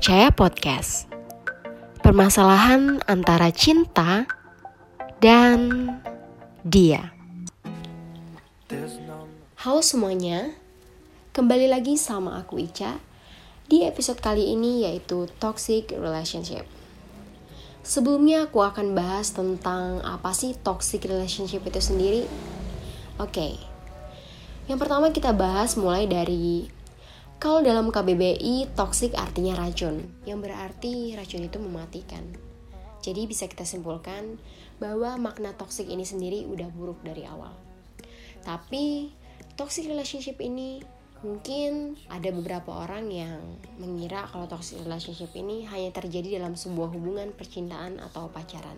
Percaya Podcast. Permasalahan antara cinta dan dia. Halo semuanya, kembali lagi sama aku Ica di episode kali ini yaitu Toxic Relationship. Sebelumnya aku akan bahas tentang apa sih toxic relationship itu sendiri. Oke, okay. yang pertama kita bahas mulai dari kalau dalam KBBI, toxic artinya racun, yang berarti racun itu mematikan. Jadi bisa kita simpulkan bahwa makna toxic ini sendiri udah buruk dari awal. Tapi toxic relationship ini mungkin ada beberapa orang yang mengira kalau toxic relationship ini hanya terjadi dalam sebuah hubungan percintaan atau pacaran.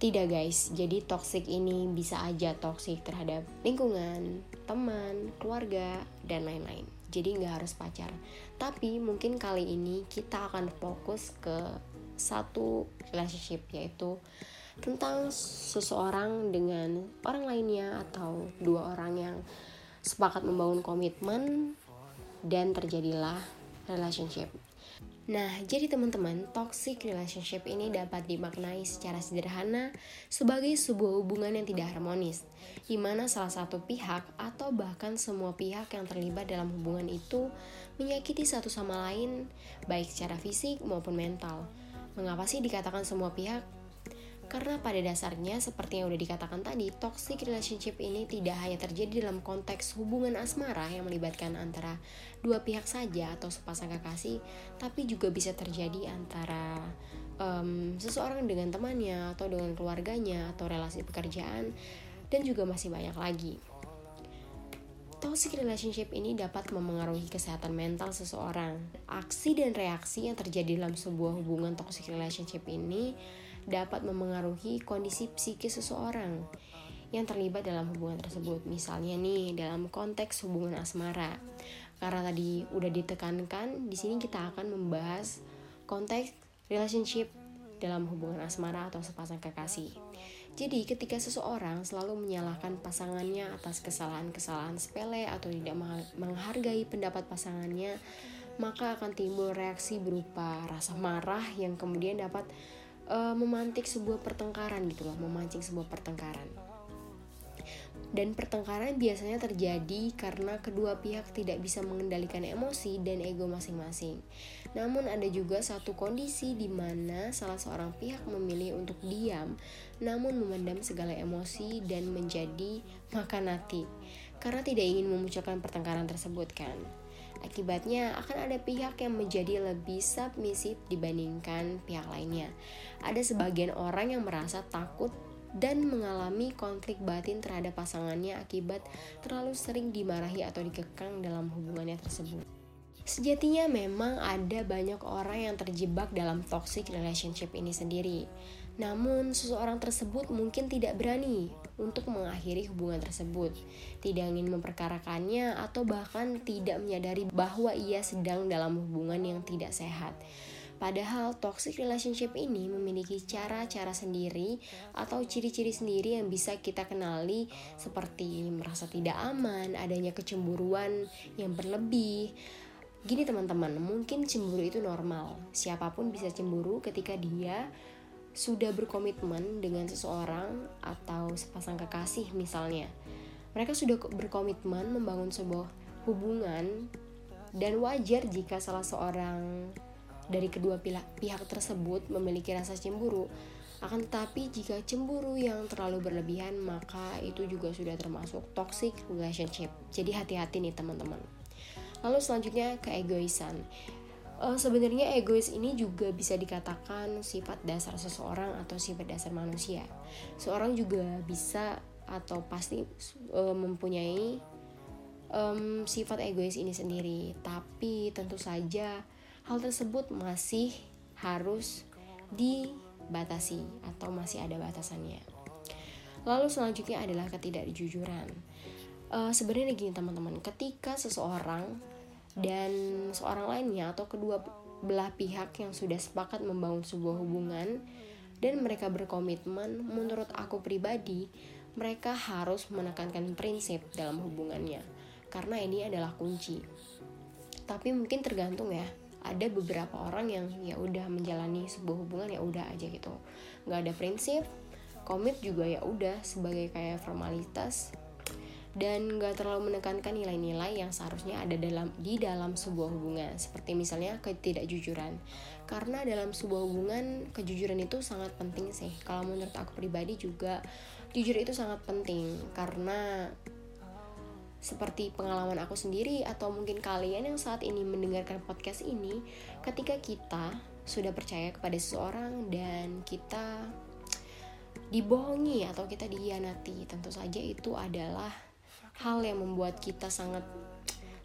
Tidak guys, jadi toxic ini bisa aja toxic terhadap lingkungan, teman, keluarga, dan lain-lain. Jadi nggak harus pacar. Tapi mungkin kali ini kita akan fokus ke satu relationship yaitu tentang seseorang dengan orang lainnya atau dua orang yang sepakat membangun komitmen dan terjadilah relationship. Nah, jadi teman-teman, toxic relationship ini dapat dimaknai secara sederhana sebagai sebuah hubungan yang tidak harmonis, di mana salah satu pihak atau bahkan semua pihak yang terlibat dalam hubungan itu menyakiti satu sama lain, baik secara fisik maupun mental. Mengapa sih dikatakan semua pihak? Karena pada dasarnya seperti yang udah dikatakan tadi, toxic relationship ini tidak hanya terjadi dalam konteks hubungan asmara yang melibatkan antara dua pihak saja atau sepasang kekasih, tapi juga bisa terjadi antara um, seseorang dengan temannya atau dengan keluarganya atau relasi pekerjaan dan juga masih banyak lagi. Toxic relationship ini dapat memengaruhi kesehatan mental seseorang. Aksi dan reaksi yang terjadi dalam sebuah hubungan toxic relationship ini dapat memengaruhi kondisi psikis seseorang yang terlibat dalam hubungan tersebut. Misalnya nih dalam konteks hubungan asmara. Karena tadi udah ditekankan, di sini kita akan membahas konteks relationship dalam hubungan asmara atau sepasang kekasih. Jadi, ketika seseorang selalu menyalahkan pasangannya atas kesalahan-kesalahan sepele atau tidak menghargai pendapat pasangannya, maka akan timbul reaksi berupa rasa marah yang kemudian dapat uh, memantik sebuah pertengkaran gitu loh, memancing sebuah pertengkaran. Dan pertengkaran biasanya terjadi karena kedua pihak tidak bisa mengendalikan emosi dan ego masing-masing. Namun ada juga satu kondisi di mana salah seorang pihak memilih untuk diam namun memendam segala emosi dan menjadi makan hati karena tidak ingin memunculkan pertengkaran tersebut kan. Akibatnya akan ada pihak yang menjadi lebih submisif dibandingkan pihak lainnya. Ada sebagian orang yang merasa takut dan mengalami konflik batin terhadap pasangannya akibat terlalu sering dimarahi atau dikekang dalam hubungannya tersebut. Sejatinya memang ada banyak orang yang terjebak dalam toxic relationship ini sendiri. Namun, seseorang tersebut mungkin tidak berani untuk mengakhiri hubungan tersebut, tidak ingin memperkarakannya, atau bahkan tidak menyadari bahwa ia sedang dalam hubungan yang tidak sehat. Padahal toxic relationship ini memiliki cara-cara sendiri atau ciri-ciri sendiri yang bisa kita kenali seperti merasa tidak aman, adanya kecemburuan yang berlebih. Gini teman-teman, mungkin cemburu itu normal. Siapa pun bisa cemburu ketika dia sudah berkomitmen dengan seseorang atau sepasang kekasih misalnya. Mereka sudah berkomitmen membangun sebuah hubungan dan wajar jika salah seorang dari kedua pihak tersebut memiliki rasa cemburu. Akan tetapi jika cemburu yang terlalu berlebihan maka itu juga sudah termasuk toxic relationship. Jadi hati-hati nih teman-teman. Lalu selanjutnya keegoisan uh, sebenarnya egois ini juga bisa dikatakan sifat dasar seseorang atau sifat dasar manusia. Seorang juga bisa atau pasti uh, mempunyai um, sifat egois ini sendiri, tapi tentu saja hal tersebut masih harus dibatasi atau masih ada batasannya. Lalu selanjutnya adalah ketidakjujuran. Uh, sebenarnya gini teman-teman, ketika seseorang dan seorang lainnya atau kedua belah pihak yang sudah sepakat membangun sebuah hubungan dan mereka berkomitmen, menurut aku pribadi, mereka harus menekankan prinsip dalam hubungannya karena ini adalah kunci. Tapi mungkin tergantung ya, ada beberapa orang yang ya udah menjalani sebuah hubungan ya udah aja gitu. Nggak ada prinsip komit juga ya udah sebagai kayak formalitas. Dan gak terlalu menekankan nilai-nilai yang seharusnya ada dalam di dalam sebuah hubungan. Seperti misalnya ketidakjujuran. Karena dalam sebuah hubungan kejujuran itu sangat penting sih. Kalau menurut aku pribadi juga jujur itu sangat penting. Karena seperti pengalaman aku sendiri atau mungkin kalian yang saat ini mendengarkan podcast ini ketika kita sudah percaya kepada seseorang dan kita dibohongi atau kita dihianati tentu saja itu adalah hal yang membuat kita sangat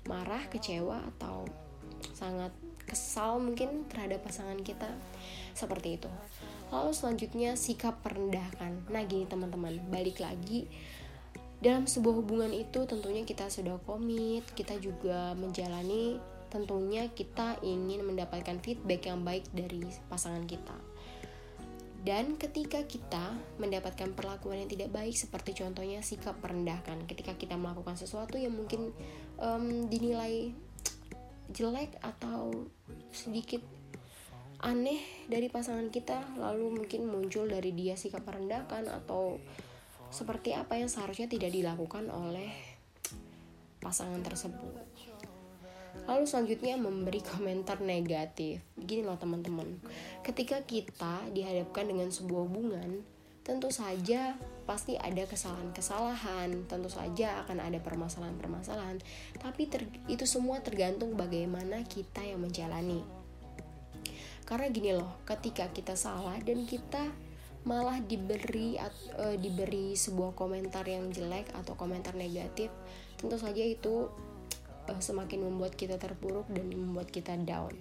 marah, kecewa atau sangat kesal mungkin terhadap pasangan kita seperti itu. Lalu selanjutnya sikap merendahkan. Nah gini teman-teman, balik lagi dalam sebuah hubungan itu tentunya kita sudah komit, kita juga menjalani tentunya kita ingin mendapatkan feedback yang baik dari pasangan kita. Dan ketika kita mendapatkan perlakuan yang tidak baik seperti contohnya sikap merendahkan ketika kita melakukan sesuatu yang mungkin um, dinilai jelek atau sedikit aneh dari pasangan kita lalu mungkin muncul dari dia sikap merendahkan atau seperti apa yang seharusnya tidak dilakukan oleh pasangan tersebut Lalu selanjutnya memberi komentar negatif. Gini loh teman-teman, ketika kita dihadapkan dengan sebuah hubungan, tentu saja pasti ada kesalahan-kesalahan, tentu saja akan ada permasalahan-permasalahan, tapi ter, itu semua tergantung bagaimana kita yang menjalani. Karena gini loh, ketika kita salah dan kita malah diberi uh, diberi sebuah komentar yang jelek atau komentar negatif, tentu saja itu uh, semakin membuat kita terpuruk dan membuat kita down.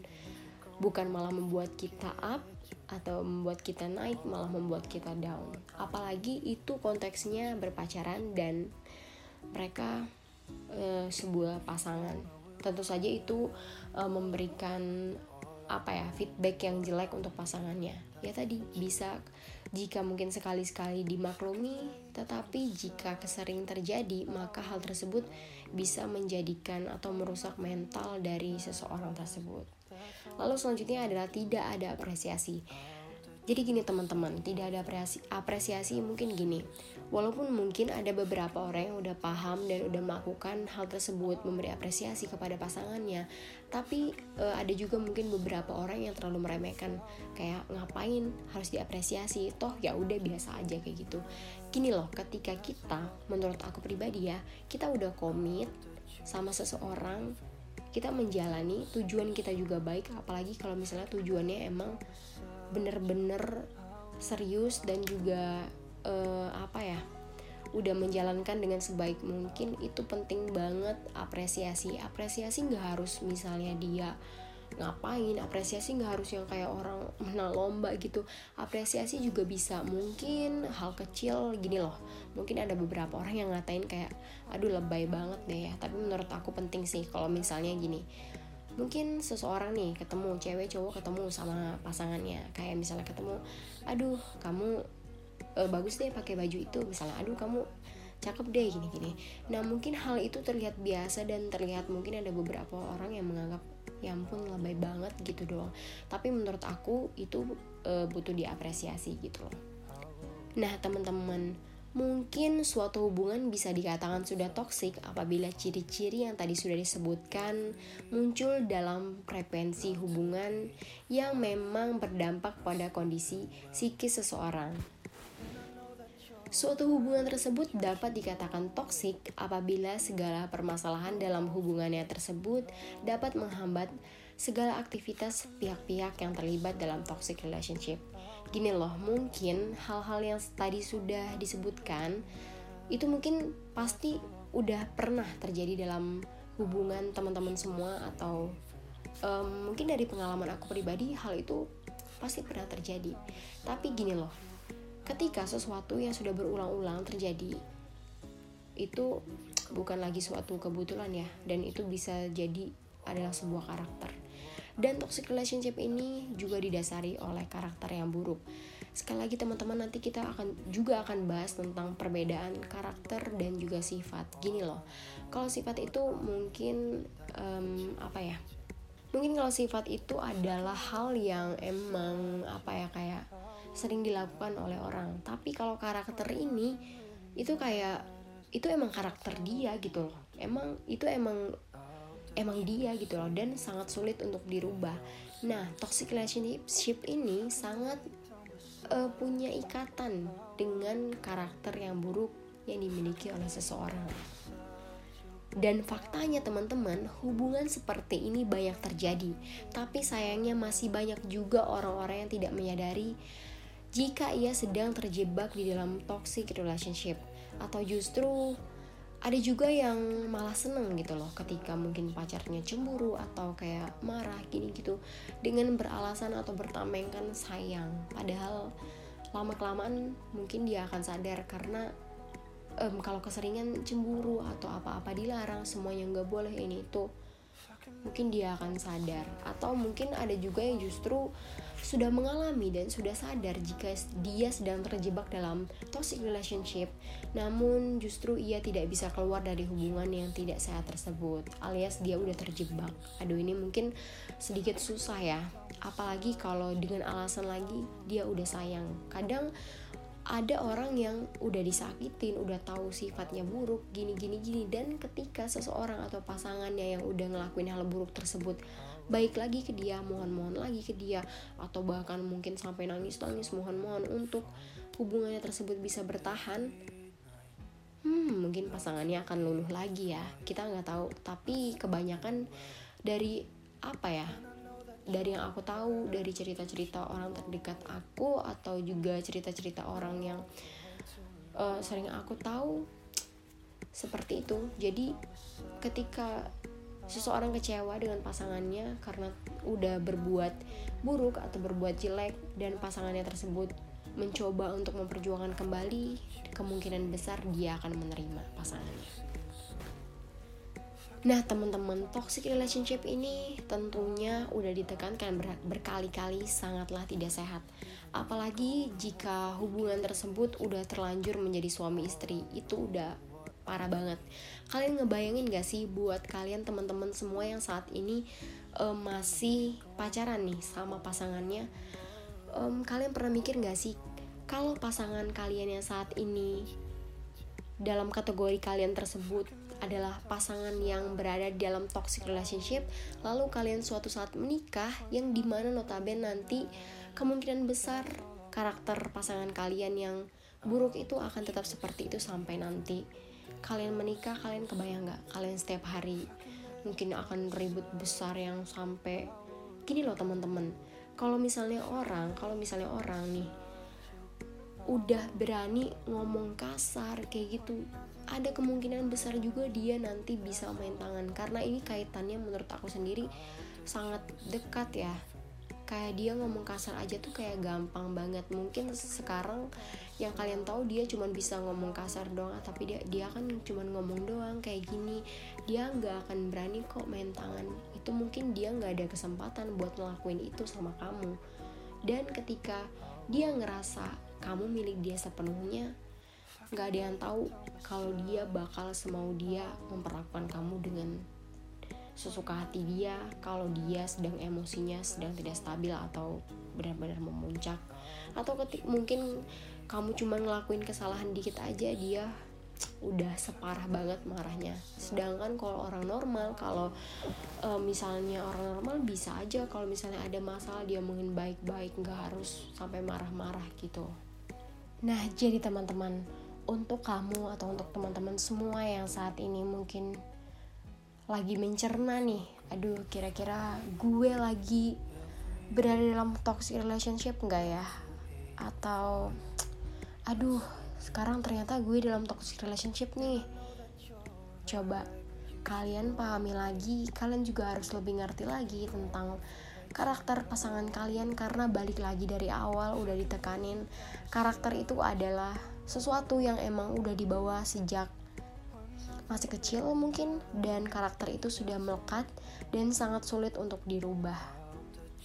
Bukan malah membuat kita up atau membuat kita naik malah membuat kita down. Apalagi itu konteksnya berpacaran dan mereka uh, sebuah pasangan. Tentu saja itu uh, memberikan apa ya feedback yang jelek untuk pasangannya. Ya tadi bisa jika mungkin sekali-sekali dimaklumi tetapi jika kesering terjadi maka hal tersebut bisa menjadikan atau merusak mental dari seseorang tersebut lalu selanjutnya adalah tidak ada apresiasi jadi gini teman-teman, tidak ada apresiasi, apresiasi mungkin gini. Walaupun mungkin ada beberapa orang yang udah paham dan udah melakukan hal tersebut memberi apresiasi kepada pasangannya, tapi e, ada juga mungkin beberapa orang yang terlalu meremehkan kayak ngapain harus diapresiasi, toh ya udah biasa aja kayak gitu. Gini loh, ketika kita menurut aku pribadi ya, kita udah komit sama seseorang kita menjalani tujuan kita juga baik apalagi kalau misalnya tujuannya emang bener-bener serius dan juga uh, apa ya udah menjalankan dengan sebaik mungkin itu penting banget apresiasi. Apresiasi nggak harus misalnya dia ngapain apresiasi nggak harus yang kayak orang menang lomba gitu. Apresiasi juga bisa mungkin hal kecil gini loh. Mungkin ada beberapa orang yang ngatain kayak aduh lebay banget deh ya. Tapi menurut aku penting sih kalau misalnya gini mungkin seseorang nih ketemu cewek cowok ketemu sama pasangannya. Kayak misalnya ketemu aduh kamu uh, bagus deh pakai baju itu. Misalnya aduh kamu cakep deh gini gini nah mungkin hal itu terlihat biasa dan terlihat mungkin ada beberapa orang yang menganggap ya ampun lebay banget gitu doang. Tapi menurut aku itu e, butuh diapresiasi gitu loh. Nah teman-teman Mungkin suatu hubungan bisa dikatakan sudah toksik apabila ciri-ciri yang tadi sudah disebutkan muncul dalam frekuensi hubungan yang memang berdampak pada kondisi psikis seseorang. Suatu hubungan tersebut dapat dikatakan toksik apabila segala permasalahan dalam hubungannya tersebut dapat menghambat segala aktivitas pihak-pihak yang terlibat dalam toxic relationship. Gini loh, mungkin hal-hal yang tadi sudah disebutkan itu mungkin pasti udah pernah terjadi dalam hubungan teman-teman semua atau um, mungkin dari pengalaman aku pribadi hal itu pasti pernah terjadi. Tapi gini loh, ketika sesuatu yang sudah berulang-ulang terjadi itu bukan lagi suatu kebetulan ya dan itu bisa jadi adalah sebuah karakter. Dan toxic relationship ini juga didasari oleh karakter yang buruk. Sekali lagi teman-teman nanti kita akan juga akan bahas tentang perbedaan karakter dan juga sifat. Gini loh, kalau sifat itu mungkin um, apa ya? mungkin kalau sifat itu adalah hal yang emang apa ya kayak sering dilakukan oleh orang. Tapi kalau karakter ini itu kayak itu emang karakter dia gitu loh. Emang itu emang emang dia gitu loh. Dan sangat sulit untuk dirubah. Nah toxic relationship ini sangat uh, punya ikatan dengan karakter yang buruk yang dimiliki oleh seseorang. Dan faktanya teman-teman, hubungan seperti ini banyak terjadi. Tapi sayangnya masih banyak juga orang-orang yang tidak menyadari jika ia sedang terjebak di dalam toxic relationship atau justru ada juga yang malah seneng gitu loh ketika mungkin pacarnya cemburu atau kayak marah gini gitu dengan beralasan atau bertamengkan sayang. Padahal lama kelamaan mungkin dia akan sadar karena um, kalau keseringan cemburu atau apa-apa dilarang semuanya nggak boleh ini itu mungkin dia akan sadar. Atau mungkin ada juga yang justru sudah mengalami dan sudah sadar jika dia sedang terjebak dalam toxic relationship namun justru ia tidak bisa keluar dari hubungan yang tidak sehat tersebut alias dia udah terjebak. Aduh ini mungkin sedikit susah ya. Apalagi kalau dengan alasan lagi dia udah sayang. Kadang ada orang yang udah disakitin, udah tahu sifatnya buruk, gini gini gini dan ketika seseorang atau pasangannya yang udah ngelakuin hal buruk tersebut baik lagi ke dia, mohon-mohon lagi ke dia atau bahkan mungkin sampai nangis-nangis mohon-mohon untuk hubungannya tersebut bisa bertahan. Hmm, mungkin pasangannya akan luluh lagi ya. Kita nggak tahu, tapi kebanyakan dari apa ya? dari yang aku tahu dari cerita-cerita orang terdekat aku atau juga cerita-cerita orang yang uh, sering aku tahu seperti itu jadi ketika seseorang kecewa dengan pasangannya karena udah berbuat buruk atau berbuat jelek dan pasangannya tersebut mencoba untuk memperjuangkan kembali kemungkinan besar dia akan menerima pasangannya. Nah teman-teman toxic relationship ini tentunya udah ditekankan ber berkali-kali sangatlah tidak sehat. Apalagi jika hubungan tersebut udah terlanjur menjadi suami istri Itu udah parah banget. Kalian ngebayangin gak sih buat kalian teman-teman semua yang saat ini um, masih pacaran nih sama pasangannya? Um, Kalian pernah mikir gak sih kalau pasangan kalian yang saat ini dalam kategori kalian tersebut adalah pasangan yang berada di dalam toxic relationship lalu kalian suatu saat menikah yang di mana notabene nanti kemungkinan besar karakter pasangan kalian yang buruk itu akan tetap seperti itu sampai nanti kalian menikah kalian kebayang nggak? Kalian setiap hari mungkin akan ribut besar yang sampai gini loh teman-teman. Kalau misalnya orang kalau misalnya orang nih udah berani ngomong kasar kayak gitu ada kemungkinan besar juga dia nanti bisa main tangan. Karena ini kaitannya menurut aku sendiri sangat dekat ya kayak dia ngomong kasar aja tuh kayak gampang banget. Mungkin sekarang yang kalian tahu dia cuma bisa ngomong kasar doang tapi dia dia kan cuma ngomong doang kayak gini. Dia nggak akan berani kok main tangan. Itu mungkin dia nggak ada kesempatan buat ngelakuin itu sama kamu. Dan ketika dia ngerasa kamu milik dia sepenuhnya nggak ada yang tahu kalau dia bakal semau dia memperlakukan kamu dengan sesuka hati dia kalau dia sedang emosinya sedang tidak stabil atau benar-benar memuncak. Atau ketik mungkin kamu cuma ngelakuin kesalahan dikit aja dia udah separah banget marahnya. Sedangkan kalau orang normal kalau e, misalnya orang normal bisa aja. Kalau misalnya ada masalah dia mungkin baik-baik nggak harus sampai marah-marah gitu. Nah jadi teman-teman untuk kamu atau untuk teman-teman semua yang saat ini mungkin lagi mencerna nih. Aduh kira-kira gue lagi berada dalam toxic relationship enggak ya? Atau aduh sekarang ternyata gue dalam toxic relationship nih. Coba kalian pahami lagi kalian juga harus lebih ngerti lagi tentang karakter pasangan kalian karena balik lagi dari awal udah ditekanin. Karakter itu adalah sesuatu yang emang udah dibawa sejak masih kecil mungkin dan karakter itu sudah melekat dan sangat sulit untuk dirubah.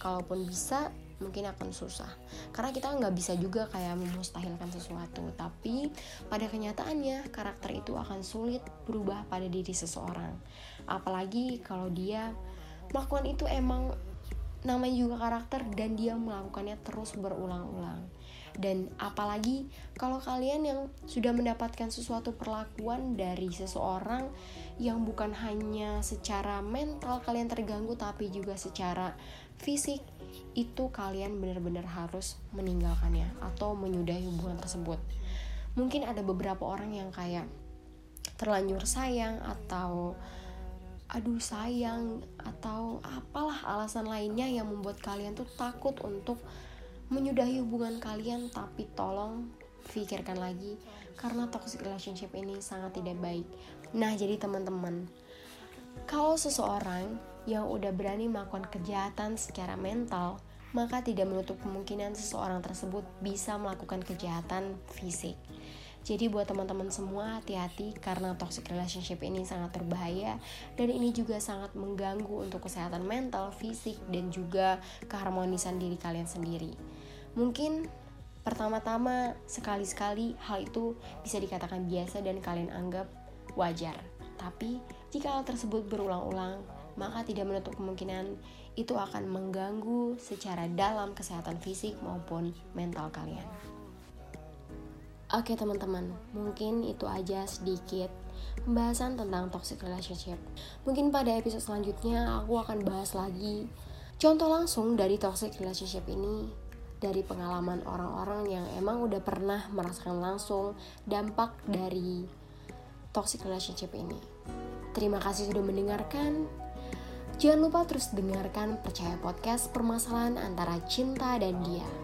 Kalaupun bisa, mungkin akan susah. Karena kita nggak bisa juga kayak memustahilkan sesuatu tapi pada kenyataannya karakter itu akan sulit berubah pada diri seseorang. Apalagi kalau dia melakukan itu emang namanya juga karakter dan dia melakukannya terus berulang-ulang dan apalagi kalau kalian yang sudah mendapatkan sesuatu perlakuan dari seseorang yang bukan hanya secara mental kalian terganggu tapi juga secara fisik itu kalian benar-benar harus meninggalkannya atau menyudahi hubungan tersebut. Mungkin ada beberapa orang yang kayak terlanjur sayang atau aduh sayang atau apalah alasan lainnya yang membuat kalian tuh takut untuk menyudahi hubungan kalian tapi tolong pikirkan lagi karena toxic relationship ini sangat tidak baik. Nah, jadi teman-teman, kalau seseorang yang udah berani melakukan kejahatan secara mental, maka tidak menutup kemungkinan seseorang tersebut bisa melakukan kejahatan fisik. Jadi buat teman-teman semua hati-hati karena toxic relationship ini sangat berbahaya dan ini juga sangat mengganggu untuk kesehatan mental, fisik dan juga keharmonisan diri kalian sendiri. Mungkin pertama-tama sekali-sekali hal itu bisa dikatakan biasa dan kalian anggap wajar. Tapi jika hal tersebut berulang-ulang, maka tidak menutup kemungkinan itu akan mengganggu secara dalam kesehatan fisik maupun mental kalian. Oke teman-teman, mungkin itu aja sedikit pembahasan tentang toxic relationship. Mungkin pada episode selanjutnya aku akan bahas lagi contoh langsung dari toxic relationship ini dari pengalaman orang-orang yang emang udah pernah merasakan langsung dampak dari toxic relationship ini. Terima kasih sudah mendengarkan. Jangan lupa terus dengarkan Percaya Podcast permasalahan antara cinta dan dia.